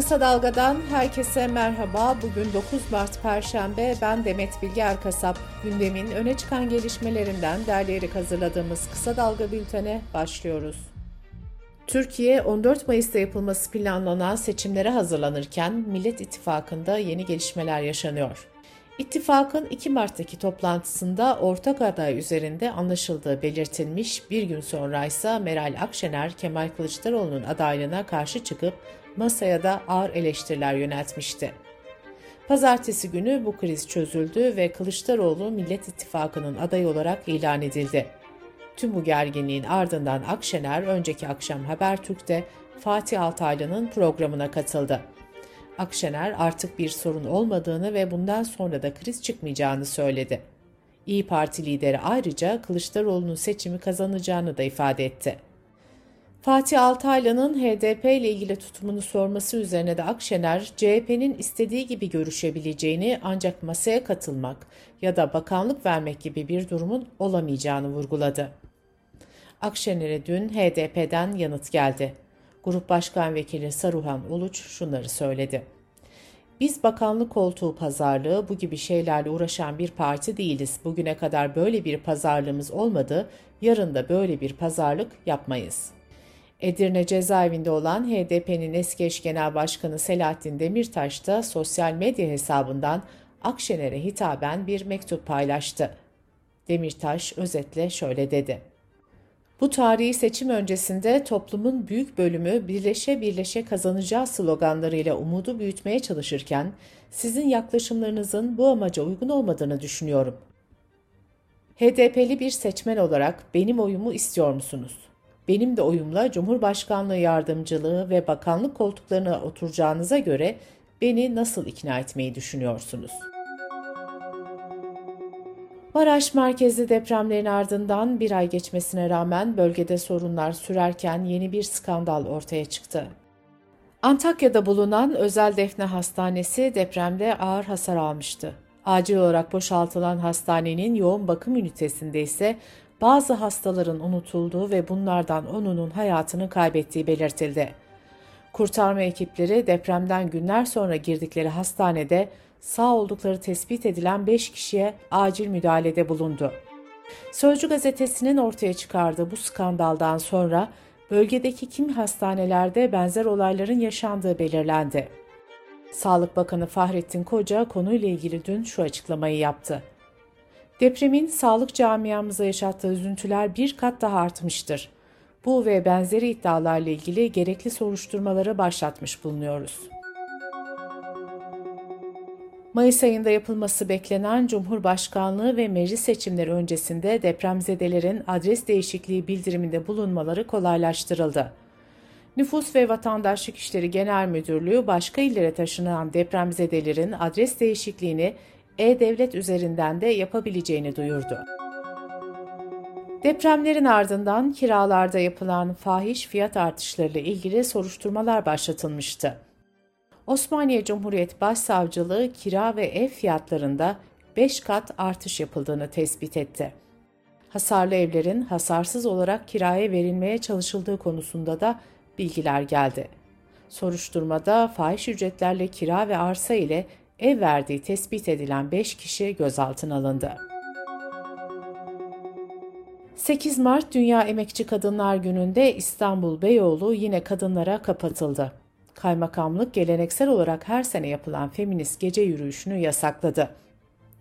Kısa Dalga'dan herkese merhaba. Bugün 9 Mart Perşembe. Ben Demet Bilge Erkasap. Gündemin öne çıkan gelişmelerinden derleyerek hazırladığımız Kısa Dalga bültene başlıyoruz. Türkiye 14 Mayıs'ta yapılması planlanan seçimlere hazırlanırken Millet İttifakı'nda yeni gelişmeler yaşanıyor. İttifakın 2 Mart'taki toplantısında ortak aday üzerinde anlaşıldığı belirtilmiş bir gün sonra ise Meral Akşener Kemal Kılıçdaroğlu'nun adaylığına karşı çıkıp masaya da ağır eleştiriler yöneltmişti. Pazartesi günü bu kriz çözüldü ve Kılıçdaroğlu Millet İttifakı'nın adayı olarak ilan edildi. Tüm bu gerginliğin ardından Akşener önceki akşam Habertürk'te Fatih Altaylı'nın programına katıldı. Akşener artık bir sorun olmadığını ve bundan sonra da kriz çıkmayacağını söyledi. İyi Parti lideri ayrıca Kılıçdaroğlu'nun seçimi kazanacağını da ifade etti. Fatih Altaylı'nın HDP ile ilgili tutumunu sorması üzerine de Akşener, CHP'nin istediği gibi görüşebileceğini ancak masaya katılmak ya da bakanlık vermek gibi bir durumun olamayacağını vurguladı. Akşener'e dün HDP'den yanıt geldi. Grup Başkan Vekili Saruhan Uluç şunları söyledi. Biz bakanlık koltuğu pazarlığı bu gibi şeylerle uğraşan bir parti değiliz. Bugüne kadar böyle bir pazarlığımız olmadı, yarın da böyle bir pazarlık yapmayız.'' Edirne cezaevinde olan HDP'nin eski eş genel başkanı Selahattin Demirtaş da sosyal medya hesabından Akşener'e hitaben bir mektup paylaştı. Demirtaş özetle şöyle dedi. Bu tarihi seçim öncesinde toplumun büyük bölümü birleşe birleşe kazanacağı sloganlarıyla umudu büyütmeye çalışırken sizin yaklaşımlarınızın bu amaca uygun olmadığını düşünüyorum. HDP'li bir seçmen olarak benim oyumu istiyor musunuz? Benim de oyumla Cumhurbaşkanlığı yardımcılığı ve bakanlık koltuklarına oturacağınıza göre beni nasıl ikna etmeyi düşünüyorsunuz? Maraş merkezli depremlerin ardından bir ay geçmesine rağmen bölgede sorunlar sürerken yeni bir skandal ortaya çıktı. Antakya'da bulunan Özel Defne Hastanesi depremde ağır hasar almıştı. Acil olarak boşaltılan hastanenin yoğun bakım ünitesinde ise bazı hastaların unutulduğu ve bunlardan onunun hayatını kaybettiği belirtildi. Kurtarma ekipleri depremden günler sonra girdikleri hastanede sağ oldukları tespit edilen 5 kişiye acil müdahalede bulundu. Sözcü gazetesinin ortaya çıkardığı bu skandaldan sonra bölgedeki kimi hastanelerde benzer olayların yaşandığı belirlendi. Sağlık Bakanı Fahrettin Koca konuyla ilgili dün şu açıklamayı yaptı. Depremin sağlık camiamıza yaşattığı üzüntüler bir kat daha artmıştır. Bu ve benzeri iddialarla ilgili gerekli soruşturmaları başlatmış bulunuyoruz. Mayıs ayında yapılması beklenen Cumhurbaşkanlığı ve meclis seçimleri öncesinde depremzedelerin adres değişikliği bildiriminde bulunmaları kolaylaştırıldı. Nüfus ve Vatandaşlık İşleri Genel Müdürlüğü başka illere taşınan depremzedelerin adres değişikliğini e-Devlet üzerinden de yapabileceğini duyurdu. Depremlerin ardından kiralarda yapılan fahiş fiyat artışlarıyla ilgili soruşturmalar başlatılmıştı. Osmaniye Cumhuriyet Başsavcılığı kira ve ev fiyatlarında 5 kat artış yapıldığını tespit etti. Hasarlı evlerin hasarsız olarak kiraya verilmeye çalışıldığı konusunda da bilgiler geldi. Soruşturmada fahiş ücretlerle kira ve arsa ile ev verdiği tespit edilen 5 kişi gözaltına alındı. 8 Mart Dünya Emekçi Kadınlar Günü'nde İstanbul Beyoğlu yine kadınlara kapatıldı. Kaymakamlık geleneksel olarak her sene yapılan feminist gece yürüyüşünü yasakladı.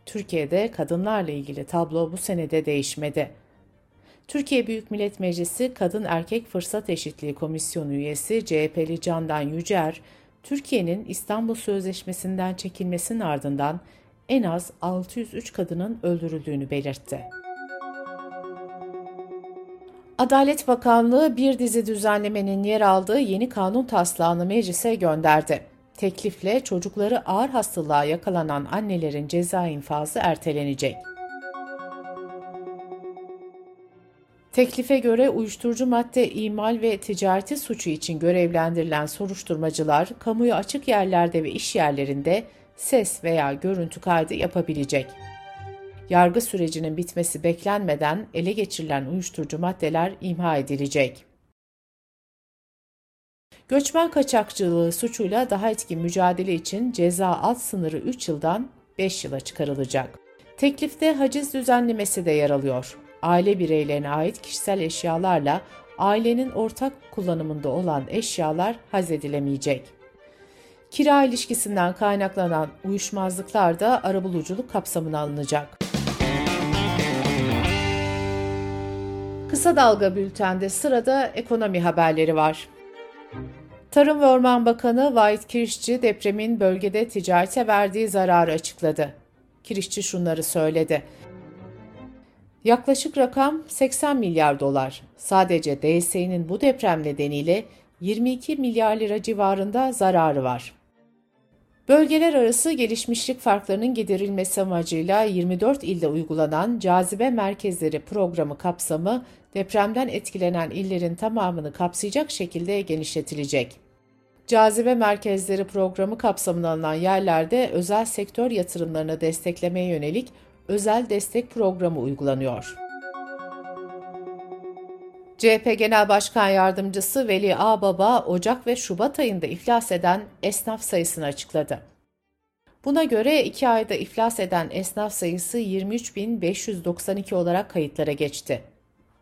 Türkiye'de kadınlarla ilgili tablo bu senede değişmedi. Türkiye Büyük Millet Meclisi Kadın Erkek Fırsat Eşitliği Komisyonu üyesi CHP'li Candan Yücer, Türkiye'nin İstanbul Sözleşmesi'nden çekilmesinin ardından en az 603 kadının öldürüldüğünü belirtti. Adalet Bakanlığı bir dizi düzenlemenin yer aldığı yeni kanun taslağını meclise gönderdi. Teklifle çocukları ağır hastalığa yakalanan annelerin ceza infazı ertelenecek. Teklife göre uyuşturucu madde imal ve ticareti suçu için görevlendirilen soruşturmacılar kamuya açık yerlerde ve iş yerlerinde ses veya görüntü kaydı yapabilecek. Yargı sürecinin bitmesi beklenmeden ele geçirilen uyuşturucu maddeler imha edilecek. Göçmen kaçakçılığı suçuyla daha etkin mücadele için ceza alt sınırı 3 yıldan 5 yıla çıkarılacak. Teklifte haciz düzenlemesi de yer alıyor. Aile bireylerine ait kişisel eşyalarla ailenin ortak kullanımında olan eşyalar hazedilemeyecek. Kira ilişkisinden kaynaklanan uyuşmazlıklar da arabuluculuk kapsamına alınacak. Kısa Dalga Bülten'de sırada ekonomi haberleri var. Tarım ve Orman Bakanı Vahit Kirişçi depremin bölgede ticarete verdiği zararı açıkladı. Kirişçi şunları söyledi. Yaklaşık rakam 80 milyar dolar. Sadece DSE'nin bu deprem nedeniyle 22 milyar lira civarında zararı var. Bölgeler arası gelişmişlik farklarının giderilmesi amacıyla 24 ilde uygulanan Cazibe Merkezleri programı kapsamı depremden etkilenen illerin tamamını kapsayacak şekilde genişletilecek. Cazibe Merkezleri programı kapsamına alınan yerlerde özel sektör yatırımlarını desteklemeye yönelik özel destek programı uygulanıyor. CHP Genel Başkan Yardımcısı Veli Ağbaba, Ocak ve Şubat ayında iflas eden esnaf sayısını açıkladı. Buna göre 2 ayda iflas eden esnaf sayısı 23.592 olarak kayıtlara geçti.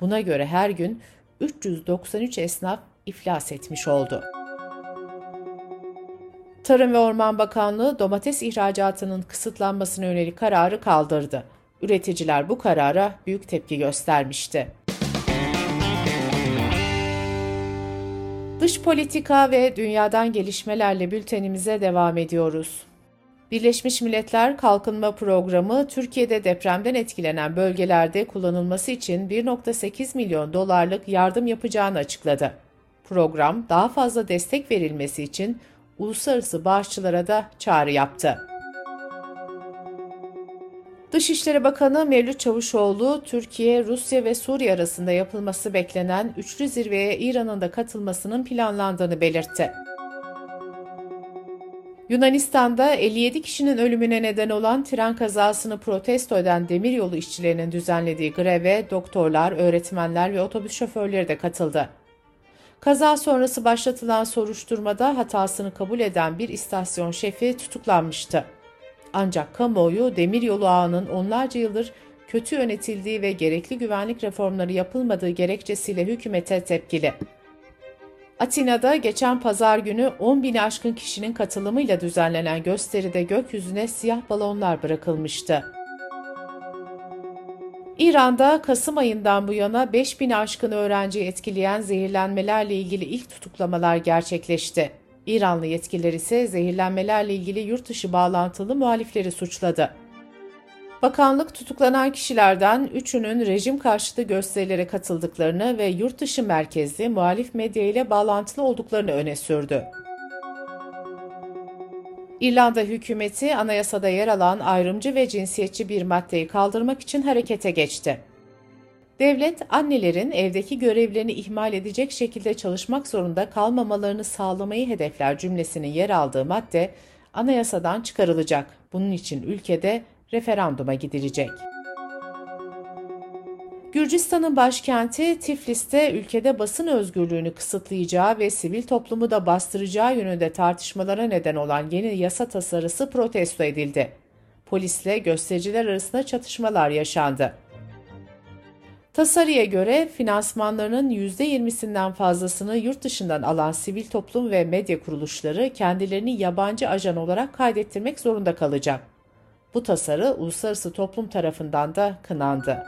Buna göre her gün 393 esnaf iflas etmiş oldu. Tarım ve Orman Bakanlığı domates ihracatının kısıtlanmasına yönelik kararı kaldırdı. Üreticiler bu karara büyük tepki göstermişti. Dış politika ve dünyadan gelişmelerle bültenimize devam ediyoruz. Birleşmiş Milletler Kalkınma Programı Türkiye'de depremden etkilenen bölgelerde kullanılması için 1.8 milyon dolarlık yardım yapacağını açıkladı. Program daha fazla destek verilmesi için uluslararası bağışçılara da çağrı yaptı. Dışişleri Bakanı Mevlüt Çavuşoğlu, Türkiye, Rusya ve Suriye arasında yapılması beklenen üçlü zirveye İran'ın da katılmasının planlandığını belirtti. Yunanistan'da 57 kişinin ölümüne neden olan tren kazasını protesto eden demiryolu işçilerinin düzenlediği greve doktorlar, öğretmenler ve otobüs şoförleri de katıldı. Kaza sonrası başlatılan soruşturmada hatasını kabul eden bir istasyon şefi tutuklanmıştı. Ancak kamuoyu demiryolu ağının onlarca yıldır kötü yönetildiği ve gerekli güvenlik reformları yapılmadığı gerekçesiyle hükümete tepkili. Atina'da geçen pazar günü 10 bini aşkın kişinin katılımıyla düzenlenen gösteride gökyüzüne siyah balonlar bırakılmıştı. İran'da Kasım ayından bu yana 5 bin aşkın öğrenciyi etkileyen zehirlenmelerle ilgili ilk tutuklamalar gerçekleşti. İranlı yetkililer ise zehirlenmelerle ilgili yurt dışı bağlantılı muhalifleri suçladı. Bakanlık tutuklanan kişilerden üçünün rejim karşıtı gösterilere katıldıklarını ve yurt dışı merkezli muhalif medya ile bağlantılı olduklarını öne sürdü. İrlanda hükümeti anayasada yer alan ayrımcı ve cinsiyetçi bir maddeyi kaldırmak için harekete geçti. Devlet, annelerin evdeki görevlerini ihmal edecek şekilde çalışmak zorunda kalmamalarını sağlamayı hedefler cümlesinin yer aldığı madde anayasadan çıkarılacak. Bunun için ülkede referanduma gidilecek. Gürcistan'ın başkenti Tiflis'te ülkede basın özgürlüğünü kısıtlayacağı ve sivil toplumu da bastıracağı yönünde tartışmalara neden olan yeni yasa tasarısı protesto edildi. Polisle göstericiler arasında çatışmalar yaşandı. Tasarıya göre finansmanlarının %20'sinden fazlasını yurt dışından alan sivil toplum ve medya kuruluşları kendilerini yabancı ajan olarak kaydettirmek zorunda kalacak. Bu tasarı uluslararası toplum tarafından da kınandı.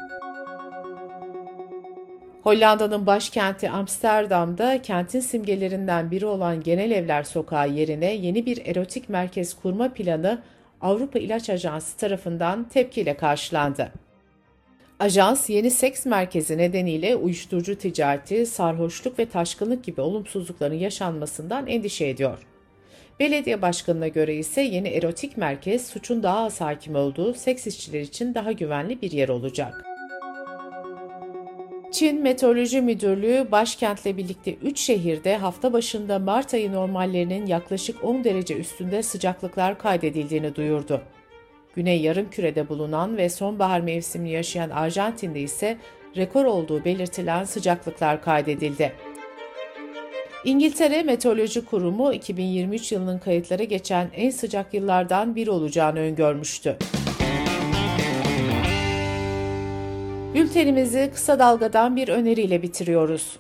Hollanda'nın başkenti Amsterdam'da kentin simgelerinden biri olan Genel Evler Sokağı yerine yeni bir erotik merkez kurma planı Avrupa İlaç Ajansı tarafından tepkiyle karşılandı. Ajans yeni seks merkezi nedeniyle uyuşturucu ticareti, sarhoşluk ve taşkınlık gibi olumsuzlukların yaşanmasından endişe ediyor. Belediye başkanına göre ise yeni erotik merkez suçun daha az hakim olduğu seks işçiler için daha güvenli bir yer olacak. Çin Meteoroloji Müdürlüğü başkentle birlikte 3 şehirde hafta başında Mart ayı normallerinin yaklaşık 10 derece üstünde sıcaklıklar kaydedildiğini duyurdu. Güney yarımkürede bulunan ve sonbahar mevsimini yaşayan Arjantin'de ise rekor olduğu belirtilen sıcaklıklar kaydedildi. İngiltere Meteoroloji Kurumu 2023 yılının kayıtlara geçen en sıcak yıllardan biri olacağını öngörmüştü. Bültenimizi kısa dalgadan bir öneriyle bitiriyoruz.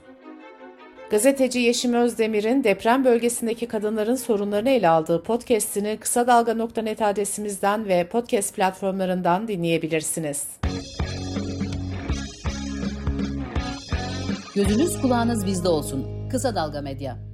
Gazeteci Yeşim Özdemir'in deprem bölgesindeki kadınların sorunlarını ele aldığı podcast'ini kısa dalga.net adresimizden ve podcast platformlarından dinleyebilirsiniz. Gözünüz kulağınız bizde olsun. Kısa Dalga Medya.